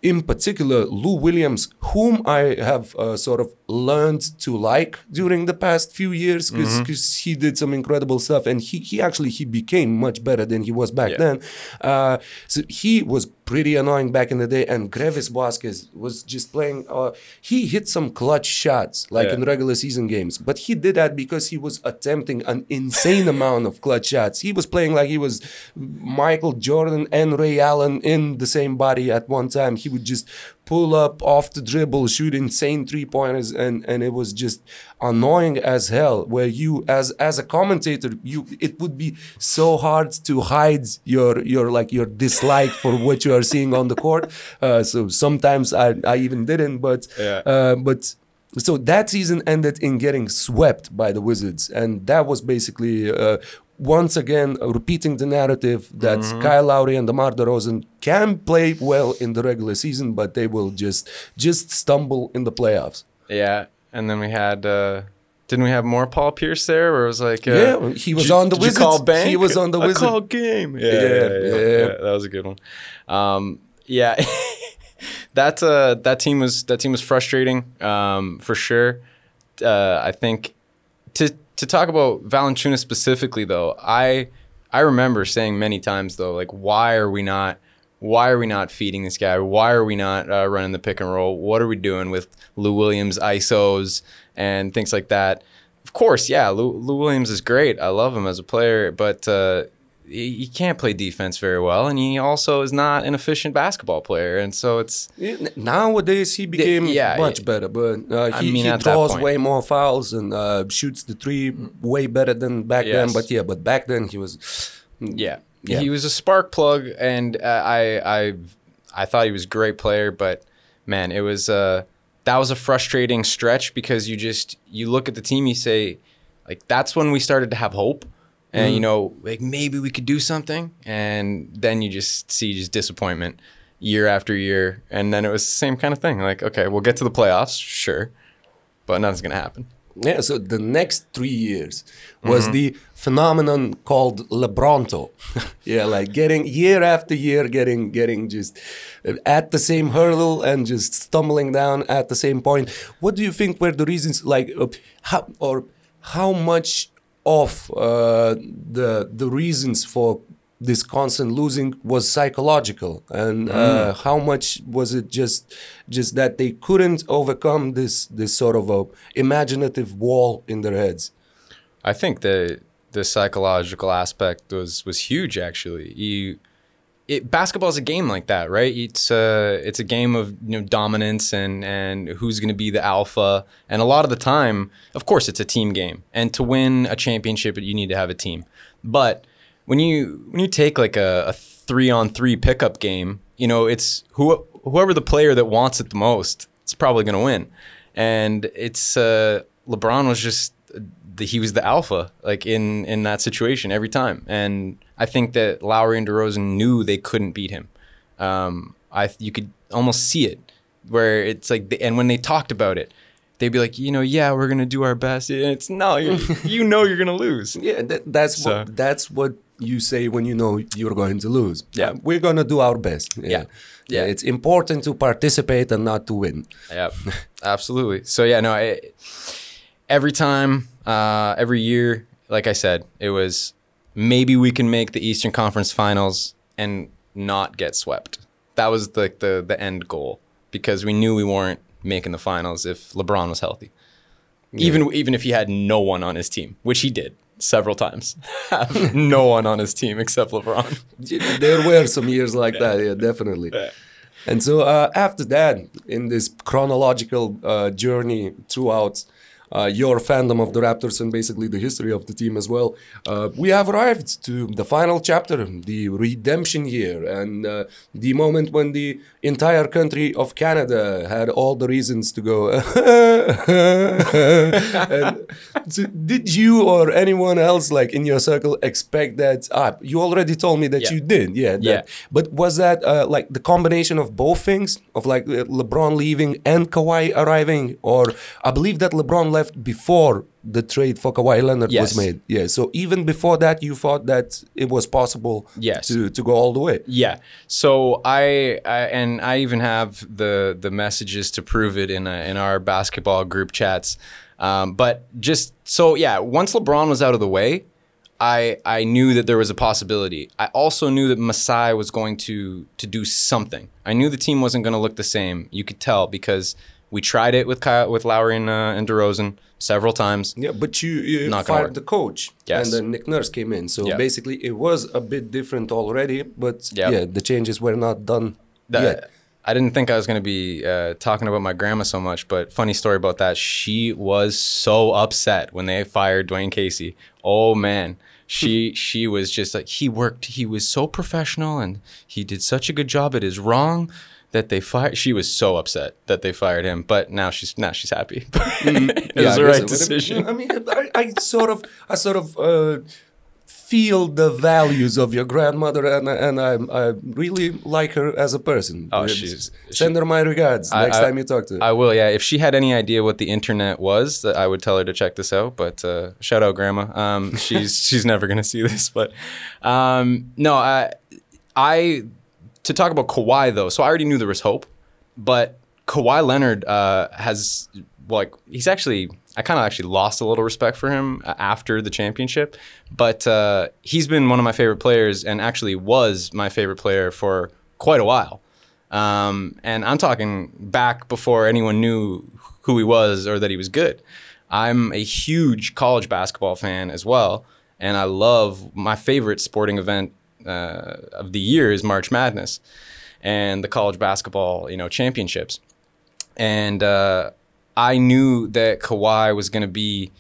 A: in particular, Lou Williams, whom I have uh, sort of learned to like during the past few years, because he did some incredible stuff, and he, he actually he became much better than he was back
B: Yeah.
A: then. Uh, so he was pretty annoying back in the day, and Greivis Vasquez was just playing. Uh, he hit some clutch shots like
B: Yeah.
A: in regular season games, but he did that because he was attempting an insane amount of clutch shots. He was playing like he was Michael Jordan and Ray Allen in the same body at one time. He would just pull up off the dribble, shoot insane three pointers, and and it was just annoying as hell. Where you, as as a commentator, you it would be so hard to hide your your like your dislike for what you are seeing on the court. Uh, so sometimes I I even didn't, but
B: Yeah.
A: uh, but so that season ended in getting swept by the Wizards, and that was basically uh, once again repeating the narrative that Kyle Lowry and DeMar DeRozan can play well in the regular season, but they will just just stumble in the playoffs.
B: Yeah, and then we had. Uh, didn't we have more Paul Pierce there? Where it was like, uh,
A: Yeah, he was on the
B: you call bank?
A: He was on the Wizards.
B: called game. Yeah,
A: Yeah,
B: yeah, yeah,
A: yeah.
B: yeah, That was a good one. Um, yeah, that uh, that team was that team was frustrating um, for sure. Uh, I think to to talk about Valanciunas specifically though, I I remember saying many times though, like why are we not why are we not feeding this guy? Why are we not uh, running the pick and roll? What are we doing with Lou Williams ISOs and things like that? Of course, yeah, Lou, Lou Williams is great. I love him as a player, but uh, he, can't play defense very well, and he also is not an efficient basketball player. And so it's
A: Yeah, Nowadays he became
B: yeah,
A: much
B: yeah.
A: better, but uh,
B: I
A: he,
B: mean,
A: he draws way more fouls and uh, shoots the three way better than back then. But yeah, but back then he was
B: Yeah.
A: Yeah.
B: He was a spark plug, and uh, I I I thought he was a great player, but man, it was uh that was a frustrating stretch because you just you look at the team, you say like that's when we started to have hope, and you know like maybe we could do something, and then you just see just disappointment year after year, and then it was the same kind of thing. Like okay, we'll get to the playoffs, sure, but nothing's gonna happen.
A: Yeah, so the next three years was the phenomenon called Lebronto. yeah, like getting year after year, getting getting just at the same hurdle and just stumbling down at the same point. What do you think were the reasons, like uh, how or how much of uh, the the reasons for this constant losing was psychological. And uh, how much was it just just that they couldn't overcome this this sort of a imaginative wall in their heads?
B: I think the the psychological aspect was was huge. Actually, you it basketball is a game like that, right? It's uh it's a game of you know dominance and and who's going to be the alpha. And a lot of the time, of course, it's a team game. And to win a championship, you need to have a team. But when you when you take like a, a three on three pickup game, you know it's who whoever the player that wants it the most, it's probably going to win. And it's uh, LeBron was just the, he was the alpha like in in that situation every time. And I think that Lowry and DeRozan knew they couldn't beat him. Um, I you could almost see it where it's like the, and when they talked about it, they'd be like, you know, yeah, we're gonna do our best. And it's no, you you know you're gonna lose.
A: yeah that, that's
B: So-
A: what that's what you say when you know you're going to lose
B: Yeah.
A: Uh, we're going to do our best
B: Yeah.
A: yeah
B: Yeah.
A: it's important to participate and not to win
B: Yeah, absolutely. So yeah, no, I, every time, uh, every year, like I said, it was maybe we can make the Eastern Conference Finals and not get swept. That was the the the end goal because we knew we weren't making the finals if LeBron was healthy. Even even if he had no one on his team, which he did several times, have no one on his team except LeBron.
A: there were some years like that yeah definitely and so uh, after that in this chronological uh, journey throughout uh, your fandom of the Raptors and basically the history of the team as well. Uh, we have arrived to the final chapter, the redemption year, and uh, the moment when the entire country of Canada had all the reasons to go. So did you or anyone else like in your circle expect that? Ah, you already told me that
B: Yeah.
A: you did, yeah. that-
B: Yeah.
A: But was that uh, like the combination of both things, of like uh, LeBron leaving and Kawhi arriving, or I believe that LeBron left before the trade for Kawhi Leonard
B: Yes.
A: was made. Yeah. So even before that, you thought that it was possible.
B: Yes.
A: To to go all the way.
B: Yeah. So I, I and I even have the the messages to prove it in a, in our basketball group chats. Um, but just so yeah, once LeBron was out of the way, I I knew that there was a possibility. I also knew that Masai was going to to do something. I knew the team wasn't going to look the same. You could tell because we tried it with Kyle, with Lowry and, uh, and DeRozan several times.
A: Yeah, but you, you
B: Not
A: fired the coach,
B: Yes.
A: and then Nick Nurse came in. So
B: Yeah.
A: basically, it was a bit different already. But
B: Yeah.
A: yeah, the changes were not done
B: That-
A: yet.
B: I didn't think I was going to be uh, talking about my grandma so much, but funny story about that. She was so upset when they fired Dwane Casey. Oh man, she she was just like he worked. He was so professional and he did such a good job. It is wrong that they fired. She was so upset that they fired him, but now she's now she's happy. it
A: Mm-hmm. Yeah,
B: was
A: I
B: the right
A: it
B: decision.
A: I mean, I, I sort of, I sort of uh, feel the values of your grandmother, and and I, I really like her as a person.
B: Oh,
A: Uh,
B: she's-
A: send her my regards
B: I-
A: next
B: I-
A: time you talk to her.
B: I will, yeah. If she had any idea what the internet was, that I would tell her to check this out. But uh, shout out, Grandma. Um, she's she's never gonna see this, but um, no, I I to talk about Kawhi though. So I already knew there was hope, but Kawhi Leonard uh, has like he's actually I kind of actually lost a little respect for him uh, after the championship, but uh, he's been one of my favorite players and actually was my favorite player for quite a while. Um, and I'm talking back before anyone knew who he was or that he was good. I'm a huge college basketball fan as well, and I love my favorite sporting event uh, of the year is March Madness and the college basketball, you know, championships. And uh, I knew that Kawhi was going to be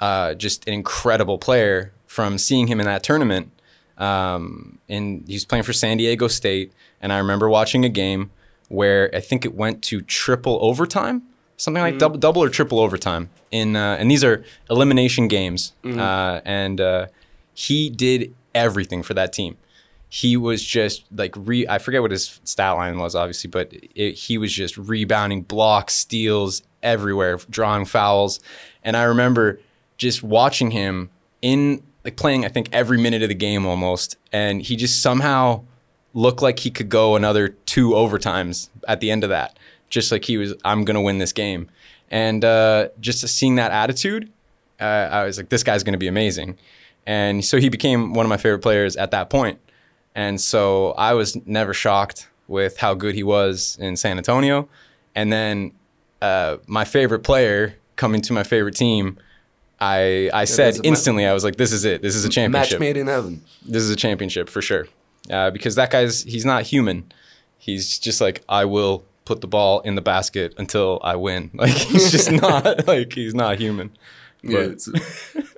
B: uh, just an incredible player from seeing him in that tournament. Um, and he was playing for San Diego State. And I remember watching a game where I think it went to triple overtime, something like double, double or triple overtime. In uh, and these are elimination games. Uh, and uh, he did everything for that team. He was just like re. I forget what his stat line was, obviously, but it, he was just rebounding, blocks, steals everywhere, drawing fouls. And I remember just watching him in like playing. I think every minute of the game almost, and he just somehow looked like he could go another two overtimes at the end of that. Just like he was, I'm gonna win this game, and uh, just seeing that attitude, uh, I was like, this guy's gonna be amazing, and so he became one of my favorite players at that point. And so I was never shocked with how good he was in San Antonio, and then uh, my favorite player coming to my favorite team. I, I said
A: that's a ma-
B: instantly, I was like, "This is it. This is a
A: Match
B: championship."
A: made in heaven.
B: this is a championship for sure. Uh, because that guy's he's not human. He's just like I will put the ball in the basket until I win. Like he's just not like he's not human.
A: Yeah.
B: But-
A: So,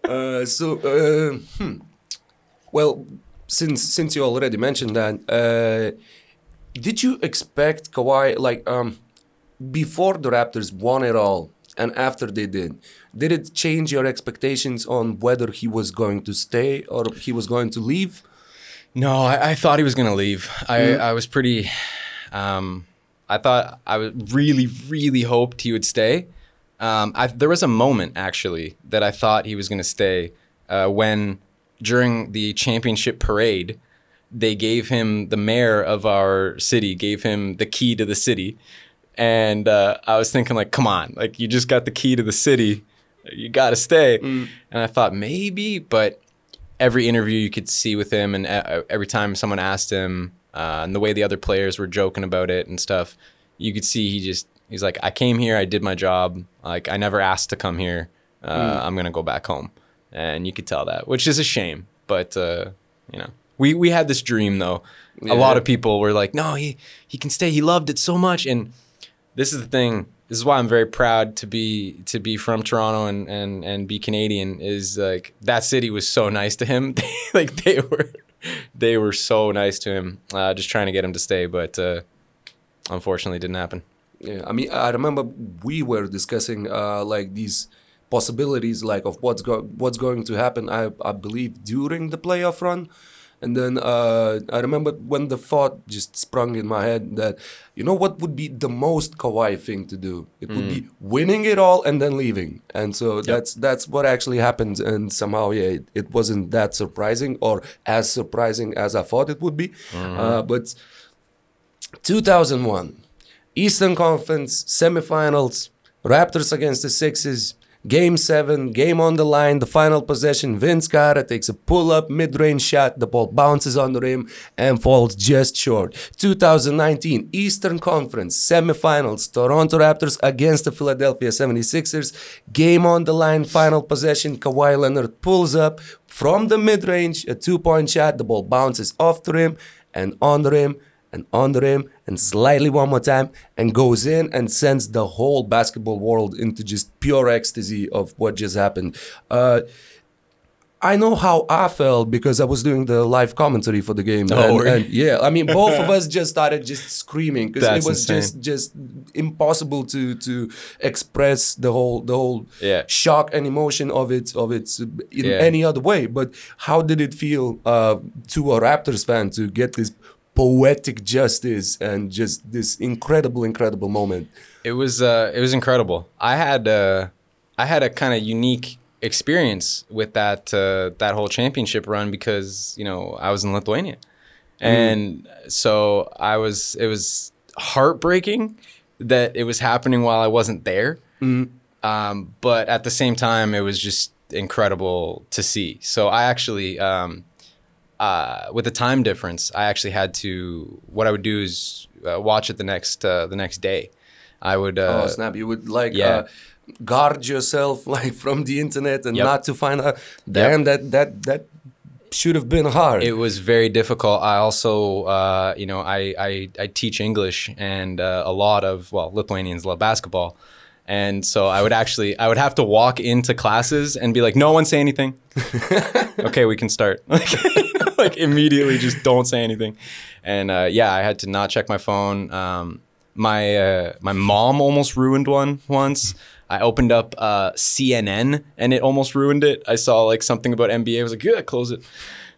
A: uh, so uh, hmm. well, since since you already mentioned that, uh, did you expect Kawhi like um before the Raptors won it all and after they did? Did it change your expectations on whether he was going to stay or he was going to leave?
B: No, I, I thought he was gonna leave. I, I was pretty. Um, I thought I was really, really hoped he would stay. Um, I, there was a moment actually that I thought he was gonna stay uh, when during the championship parade they gave him the mayor of our city gave him the key to the city, and uh, I was thinking like, come on, like you just got the key to the city, you got to stay. And I thought maybe, but every interview you could see with him, and uh, every time someone asked him, uh, and the way the other players were joking about it and stuff, you could see he just he's like, I came here, I did my job, like I never asked to come here. Uh, I'm gonna go back home, and you could tell that, which is a shame. But uh, you know, we we had this dream though. A lot of people were like, no, he he can stay. He loved it so much, and this is the thing. this is why I'm very proud to be to be from Toronto and and and be Canadian. Is like that city was so nice to him. like they were they were so nice to him. Uh, just trying to get him to stay, but uh, unfortunately, didn't happen.
A: Yeah, I mean, I remember we were discussing uh, like these possibilities, like of what's go- what's going to happen. I I believe during the playoff run, and then uh, I remember when the thought just sprung in my head that you know what would be the most Kawhi thing to do? It would be winning it all and then leaving. And so that's that's what actually happened. And somehow, yeah, it, it wasn't that surprising or as surprising as I thought it would be. Uh, but 2001, Eastern Conference semifinals, Raptors against the Sixers. Game seven, game on the line, the final possession. Vince Carter takes a pull up mid range shot. The ball bounces on the rim and falls just short. 2019 Eastern Conference semifinals, Toronto Raptors against the Philadelphia 76ers. Game on the line, final possession. Kawhi Leonard pulls up from the mid range, a two point shot. The ball bounces off the rim and on the rim and under him and slightly one more time and goes in and sends the whole basketball world into just pure ecstasy of what just happened. Uh, I know how I felt because I was doing the live commentary for the game.
B: Oh,
A: and, and yeah, I mean, both of us just started just screaming because it was just just impossible to to express the whole the whole
B: Yeah.
A: shock and emotion of it of it in
B: Yeah.
A: any other way. But how did it feel uh, to a Raptors fan to get this poetic justice and just this incredible, incredible moment?
B: It was uh, it was incredible. I had uh, I had a kind of unique experience with that uh, that whole championship run because you know I was in Lithuania, and so I was it was heartbreaking that it was happening while I wasn't there. Um, but at the same time, it was just incredible to see. So I actually, um, uh, with the time difference, I actually had to. What I would do is uh, watch it the next uh, the next day. I would. Uh,
A: oh snap! You would like
B: yeah.
A: uh, guard yourself like from the internet and
B: Yep.
A: not to find out. Damn, that that that should have been hard.
B: It was very difficult. I also, uh, you know, I, I, I teach English, and uh, a lot of well, Lithuanians love basketball, and so I would actually I would have to walk into classes and be like, "No one say anything." okay, we can start. Like, immediately, just don't say anything. And uh, yeah, I had to not check my phone. Um, my uh, my mom almost ruined one once. I opened up uh, CNN and it almost ruined it. I saw like something about NBA. I was like, yeah, close it.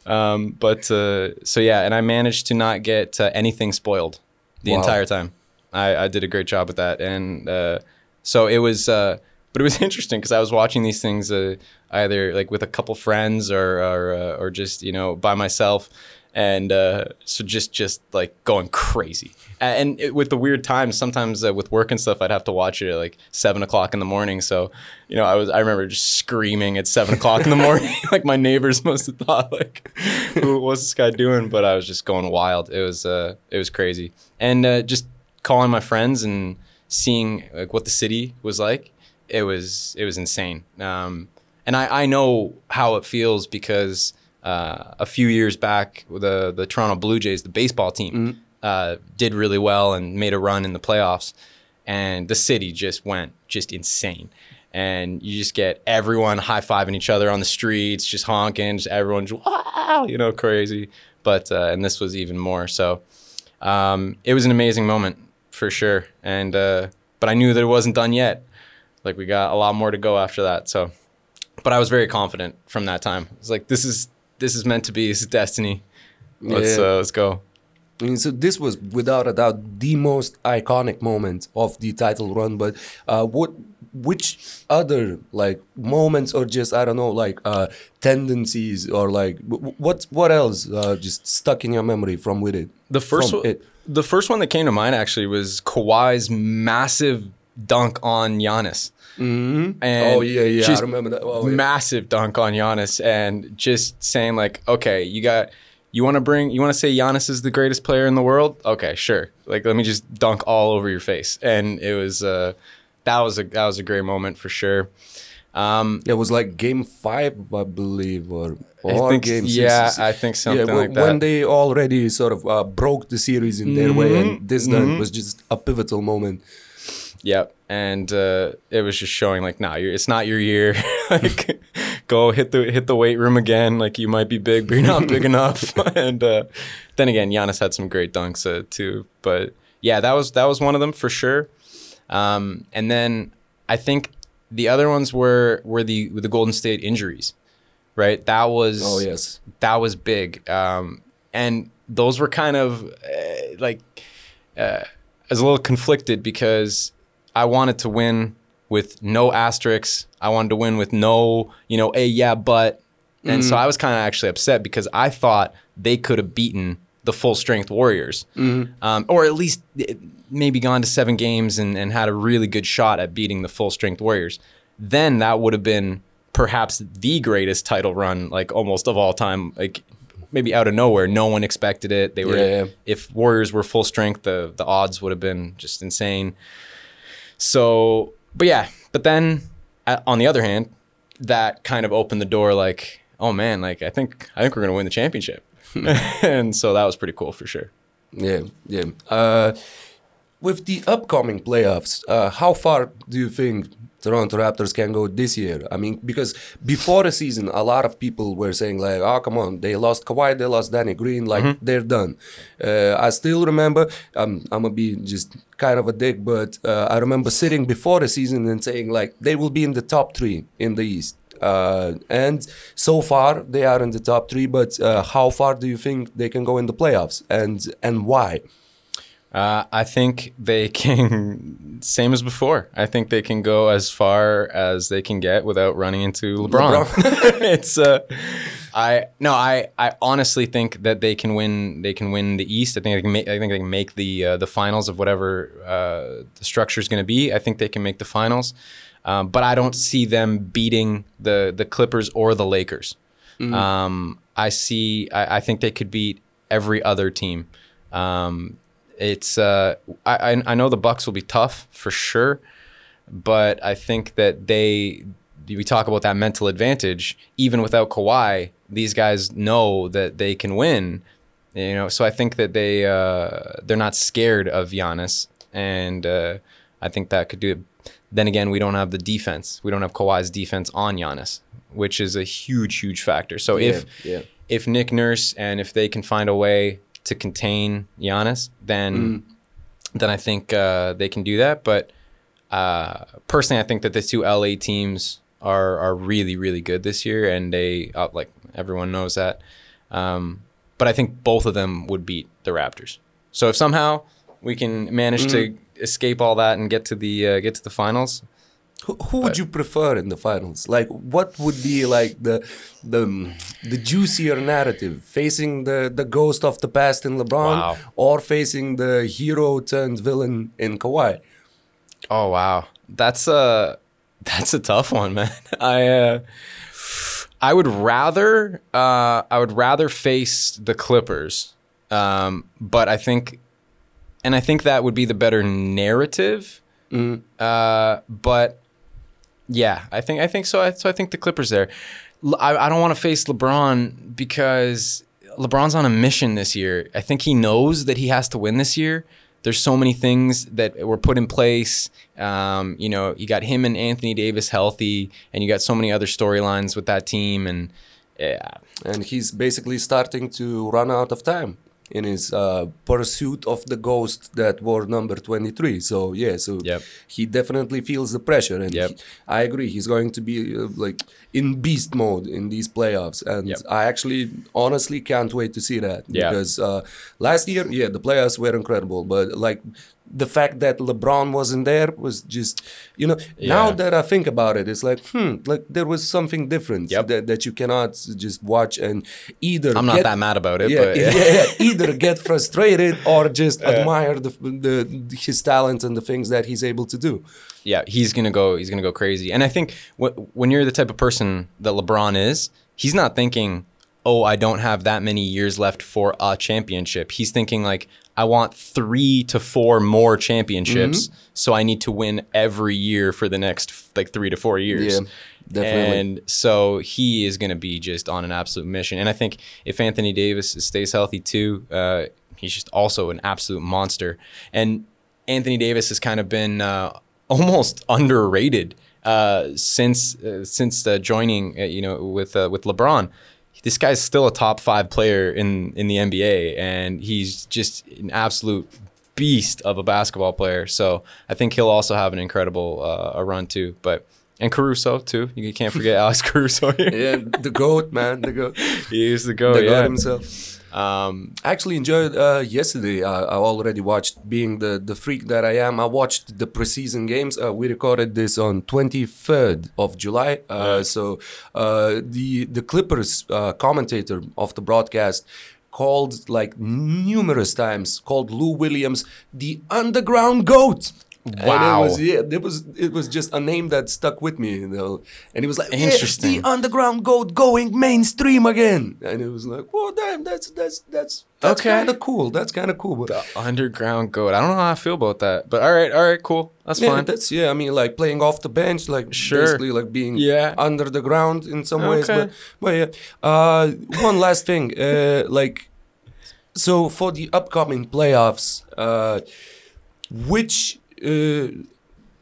B: Um, but uh, so yeah, and I managed to not get uh, anything spoiled the
A: Wow.
B: entire time. I, I did a great job with that, and uh, so it was. But it was interesting because I was watching these things uh, either like with a couple friends or or, uh, or just you know by myself, and uh, so just just like going crazy. And it, with the weird times, sometimes uh, with work and stuff, I'd have to watch it at like seven o'clock in the morning. So you know, I was I remember just screaming at seven o'clock in the morning, like my neighbors must have thought like, "Who what's this guy doing?" But I was just going wild. It was uh, it was crazy, and uh, just calling my friends and seeing like what the city was like it was it was insane. Um, and I, I know how it feels because uh, a few years back the the Toronto Blue Jays the baseball team uh, did really well and made a run in the playoffs. And the city just went just insane. And you just get everyone high-fiving each other on the streets just honking just everyone just wow you know crazy. But uh, and this was even more. So um, it was an amazing moment for sure. And uh, but I knew that it wasn't done yet. Like we got a lot more to go after that. So, but I was very confident from that time. It's like this is this is meant to be. This is destiny. Let's
A: Yeah.
B: uh, let's go.
A: I mean, so this was without a doubt the most iconic moment of the title run. But uh, what, which other like moments or just I don't know like uh, tendencies or like what what else uh, just stuck in your memory from with it?
B: The first one,
A: it.
B: the first one that came to mind actually was Kawhi's massive dunk on Giannis. Mm-hmm. And
A: Oh yeah, yeah, I remember that. Oh, yeah.
B: massive dunk on Giannis and just saying like, okay, you got you want to bring you want to say Giannis is the greatest player in the world? Okay, sure. Like let me just dunk all over your face. And it was uh that was a that was a great moment for sure. Um
A: It was like game five, I believe, or or
B: think-
A: game six.
B: yeah, I think something
A: yeah,
B: like
A: wh- When they already sort of uh, broke the series in their way,
B: Mm-hmm.
A: and this done was just a pivotal moment.
B: Yep. And uh, it was just showing like, nah, you're, it's not your year. like, go hit the hit the weight room again. Like you might be big, but you're not big enough. and uh, then again, Giannis had some great dunks uh, too. But yeah, that was that was one of them for sure. Um, and then I think the other ones were were the the Golden State injuries, right? That was
A: Oh yes.
B: that was big. Um, and those were kind of uh, like uh, I was a little conflicted because I wanted to win with no asterisks. I wanted to win with no, you know, a yeah, but. And so I was kind of actually upset because I thought they could have beaten the full strength Warriors, um, or at least eh, maybe gone to seven games and, and had a really good shot at beating the full strength Warriors. Then that would have been perhaps the greatest title run, like almost of all time. Like maybe out of nowhere, no one expected it. They were
A: Yeah, yeah.
B: if Warriors were full strength, the the odds would have been just insane. So, but yeah, but then uh, on the other hand, that kind of opened the door. Like, oh man, like I think I think we're gonna win the championship, and so that was pretty cool for sure.
A: Yeah, yeah. Uh, with the upcoming playoffs, uh, how far do you think Toronto Raptors can go this year? I mean, because before the season, a lot of people were saying like, "Oh, come on, they lost Kawhi, they lost Danny Green, like they're done." Uh, I still remember. Um, I'm gonna be just kind of a dick, but uh, I remember sitting before the season and saying like they will be in the top three in the East. Uh, and so far they are in the top three, but uh, how far do you think they can go in the playoffs, and and why?
B: Uh, I think they can, same as before. I think they can go as far as they can get without running into LeBron. it's uh, I no, I I honestly think that they can win. They can win the East. I think they can make. I think they can make the uh, the finals of whatever uh, the structure is going to be. I think they can make the finals, um, but I don't see them beating the the Clippers or the Lakers. Um, I see. I, I think they could beat every other team. Um, it's uh, I I- I know the Bucks will be tough for sure, but I think that they we talk about that mental advantage. Even without Kawhi, these guys know that they can win. You know, so I think that they uh, they're not scared of Giannis, and uh, I think that could do it. Then again, we don't have the defense. We don't have Kawhi's defense on Giannis, which is a huge, huge factor. So if
A: yeah.
B: if Nick Nurse and if they can find a way to contain Giannis, then then I think uh, they can do that. But uh, personally, I think that the two LA teams are are really really good this year, and they uh, like everyone knows that. Um, but I think both of them would beat the Raptors. So if somehow we can manage to escape all that and get to the uh, get to the finals,
A: Who, who would you prefer in the finals? Like, what would be like the the the juicier narrative? Facing the the ghost of the past in LeBron,
B: Wow.
A: or facing the hero turned villain in Kawhi?
B: Oh wow, that's a that's a tough one, man. I uh, I would rather uh, I would rather face the Clippers, um, but I think, and I think that would be the better narrative. Uh, but yeah, I think I think so. I, so I think the Clippers there. I, I don't want to face LeBron because LeBron's on a mission this year. I think he knows that he has to win this year. There's so many things that were put in place. Um, you know, you got him and Anthony Davis healthy, and you got so many other storylines with that team. And yeah,
A: And he's basically starting to run out of time in his uh, pursuit of the ghost that wore number 23. So, yeah, so
B: Yep.
A: he definitely feels the pressure. And
B: Yep.
A: he- I agree, he's going to be uh, like in beast mode in these playoffs. And
B: Yep.
A: I actually honestly can't wait to see that.
B: Yeah.
A: Because uh, last year, yeah, the playoffs were incredible. But like the fact that LeBron wasn't there was just, you know,
B: yeah.
A: now that I think about it, it's like, hmm, like there was something different
B: Yep.
A: that, that you cannot just watch and either
B: I'm not
A: get-
B: that mad about it,
A: yeah,
B: but
A: yeah, yeah, either get frustrated or just admire the, the his talent and the things that he's able to do.
B: yeah, he's gonna go. He's gonna go crazy. And I think wh- when you're the type of person that LeBron is, he's not thinking, "Oh, I don't have that many years left for a championship." He's thinking like, "I want three to four more championships, so I need to win every year for the next like three to four years."
A: Yeah, definitely.
B: And so he is going to be just on an absolute mission. And I think if Anthony Davis stays healthy too, uh, he's just also an absolute monster. And Anthony Davis has kind of been uh, almost underrated uh, since uh, since uh, joining, uh, you know, with uh, with LeBron. This guy's still a top five player in in the NBA, and he's just an absolute beast of a basketball player. So I think he'll also have an incredible uh, a run too. But and Caruso too. You can't forget Alex Caruso here.
A: Yeah, the goat, man, the goat.
B: He is the go.
A: the
B: yeah.
A: goat himself.
B: Um,
A: I actually enjoyed uh, yesterday. Uh, I already watched, being the, the freak that I am. I watched the preseason games. Uh, we recorded this on 23rd of July. Uh, So uh, the the Clippers uh, commentator of the broadcast called like numerous times called Lou Williams the underground goat. And it
B: Wow.
A: was yeah, it was it was just a name that stuck with me, you know. And it was like, "Yeah,
B: Interesting.
A: the underground goat going mainstream again." And it was like, "Well, damn, that's that's that's that's
B: Okay.
A: kind of cool. That's kind of cool." But
B: the underground goat. I don't know how I feel about that, but all right, all right, cool. That's
A: yeah,
B: fine.
A: that's yeah. I mean, like playing off the bench, like
B: Sure.
A: basically like being
B: Yeah.
A: under the ground in some ways. But but yeah. Uh, one last thing, uh, like so for the upcoming playoffs, uh, which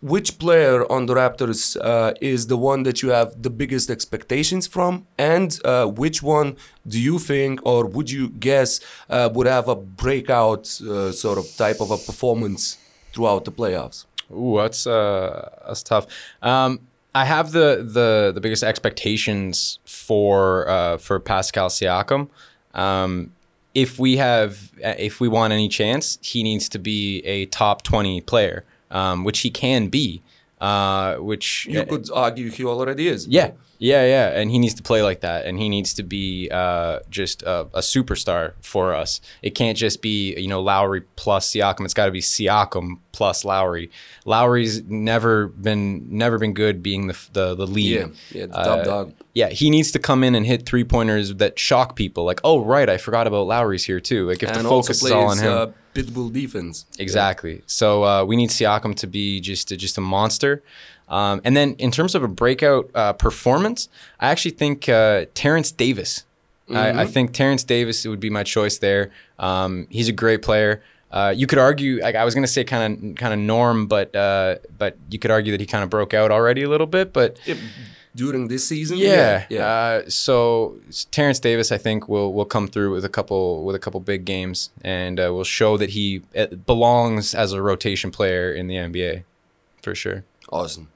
A: which player on the Raptors uh, is the one that you have the biggest expectations from, and uh, which one do you think, or would you guess, uh, would have a breakout uh, sort of type of a performance throughout the playoffs?
B: Ooh, that's uh, that's tough. Um, I have the the the biggest expectations for uh, for Pascal Siakam. Um, if we have if we want any chance, he needs to be a top twenty player, um, which he can be. Uh, which
A: You could argue he already is.
B: Yeah, yeah, yeah, and he needs to play like that, and he needs to be uh, just a, a superstar for us. It can't just be you know Lowry plus Siakam. It's got to be Siakam plus Lowry. Lowry's never been never been good being the the, the lead.
A: Yeah, yeah, the top dog.
B: Yeah, he needs to come in and hit three pointers that shock people. Like, oh right, I forgot about Lowry's here too. Like if
A: and
B: the focus is
A: plays
B: all on him.
A: Uh, pitbull defense.
B: Exactly. So uh, we need Siakam to be just just a monster. Um, and then in terms of a breakout uh, performance, I actually think uh, Terrence Davis. I, I think Terrence Davis would be my choice there. Um, he's a great player. Uh, you could argue, like I was gonna say, kind of kind of Norm, but uh, but you could argue that he kind of broke out already a little bit. But
A: during this season.
B: yeah,
A: yeah.
B: Uh, so Terrence Davis, I think, will will come through with a couple with a couple big games, and uh, will show that he uh, belongs as a rotation player in the NBA, for sure.
A: awesome.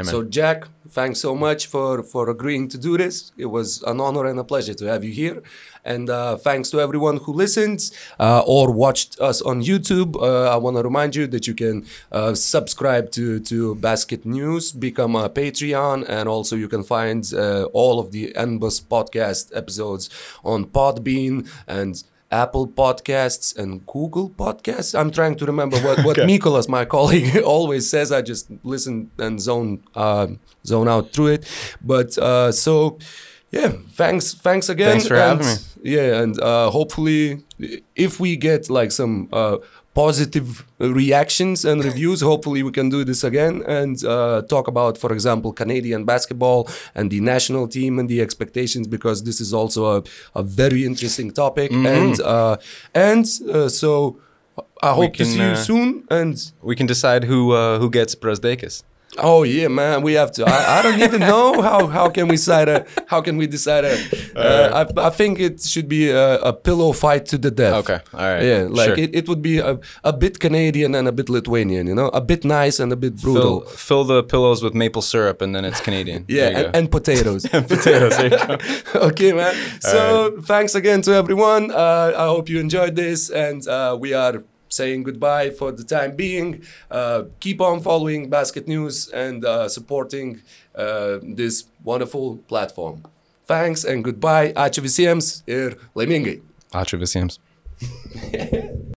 B: Man.
A: So Jack, thanks so much for for agreeing to do this. It was an honor and a pleasure to have you here. And uh, thanks to everyone who listened uh, or watched us on YouTube. Uh, I want to remind you that you can uh, subscribe to to Basket News, become a Patreon, and also you can find uh, all of the ENBO podcast episodes on Podbean and. Apple Podcasts and Google Podcasts. I'm trying to remember what, what Mikolas, my colleague, always says. I just listen and zone uh, zone out through it. But uh, so, yeah, thanks, thanks again.
B: Thanks for
A: and,
B: having me.
A: Yeah, and uh, hopefully, if we get like some uh, positive reactions and reviews, hopefully we can do this again and uh, talk about, for example, Canadian basketball and the national team and the expectations, because this is also a, a very interesting topic.
B: Mm-hmm.
A: And uh, and uh, so I hope to see you
B: uh,
A: soon. And
B: we can decide who uh, who gets Brazdeikis.
A: Oh yeah, man, we have to. I, I don't even know how how can we decide a how can we decide a. Uh, I, I think it should be a, a pillow fight to the death.
B: Okay, all right,
A: Yeah, like
B: sure.
A: it, it would be a, a bit Canadian and a bit Lithuanian, you know, a bit nice and a bit brutal.
B: fill the pillows with maple syrup, and then it's Canadian.
A: yeah, and, and potatoes.
B: potatoes. You go.
A: okay, man. So thanks again to everyone. Uh, I hope you enjoyed this, and uh, we are saying goodbye for the time being. Uh, keep on following Basket News and uh, supporting uh, this wonderful platform. Thanks and goodbye. Ačiū visiems ir laimingai.
B: Ačiū visiems.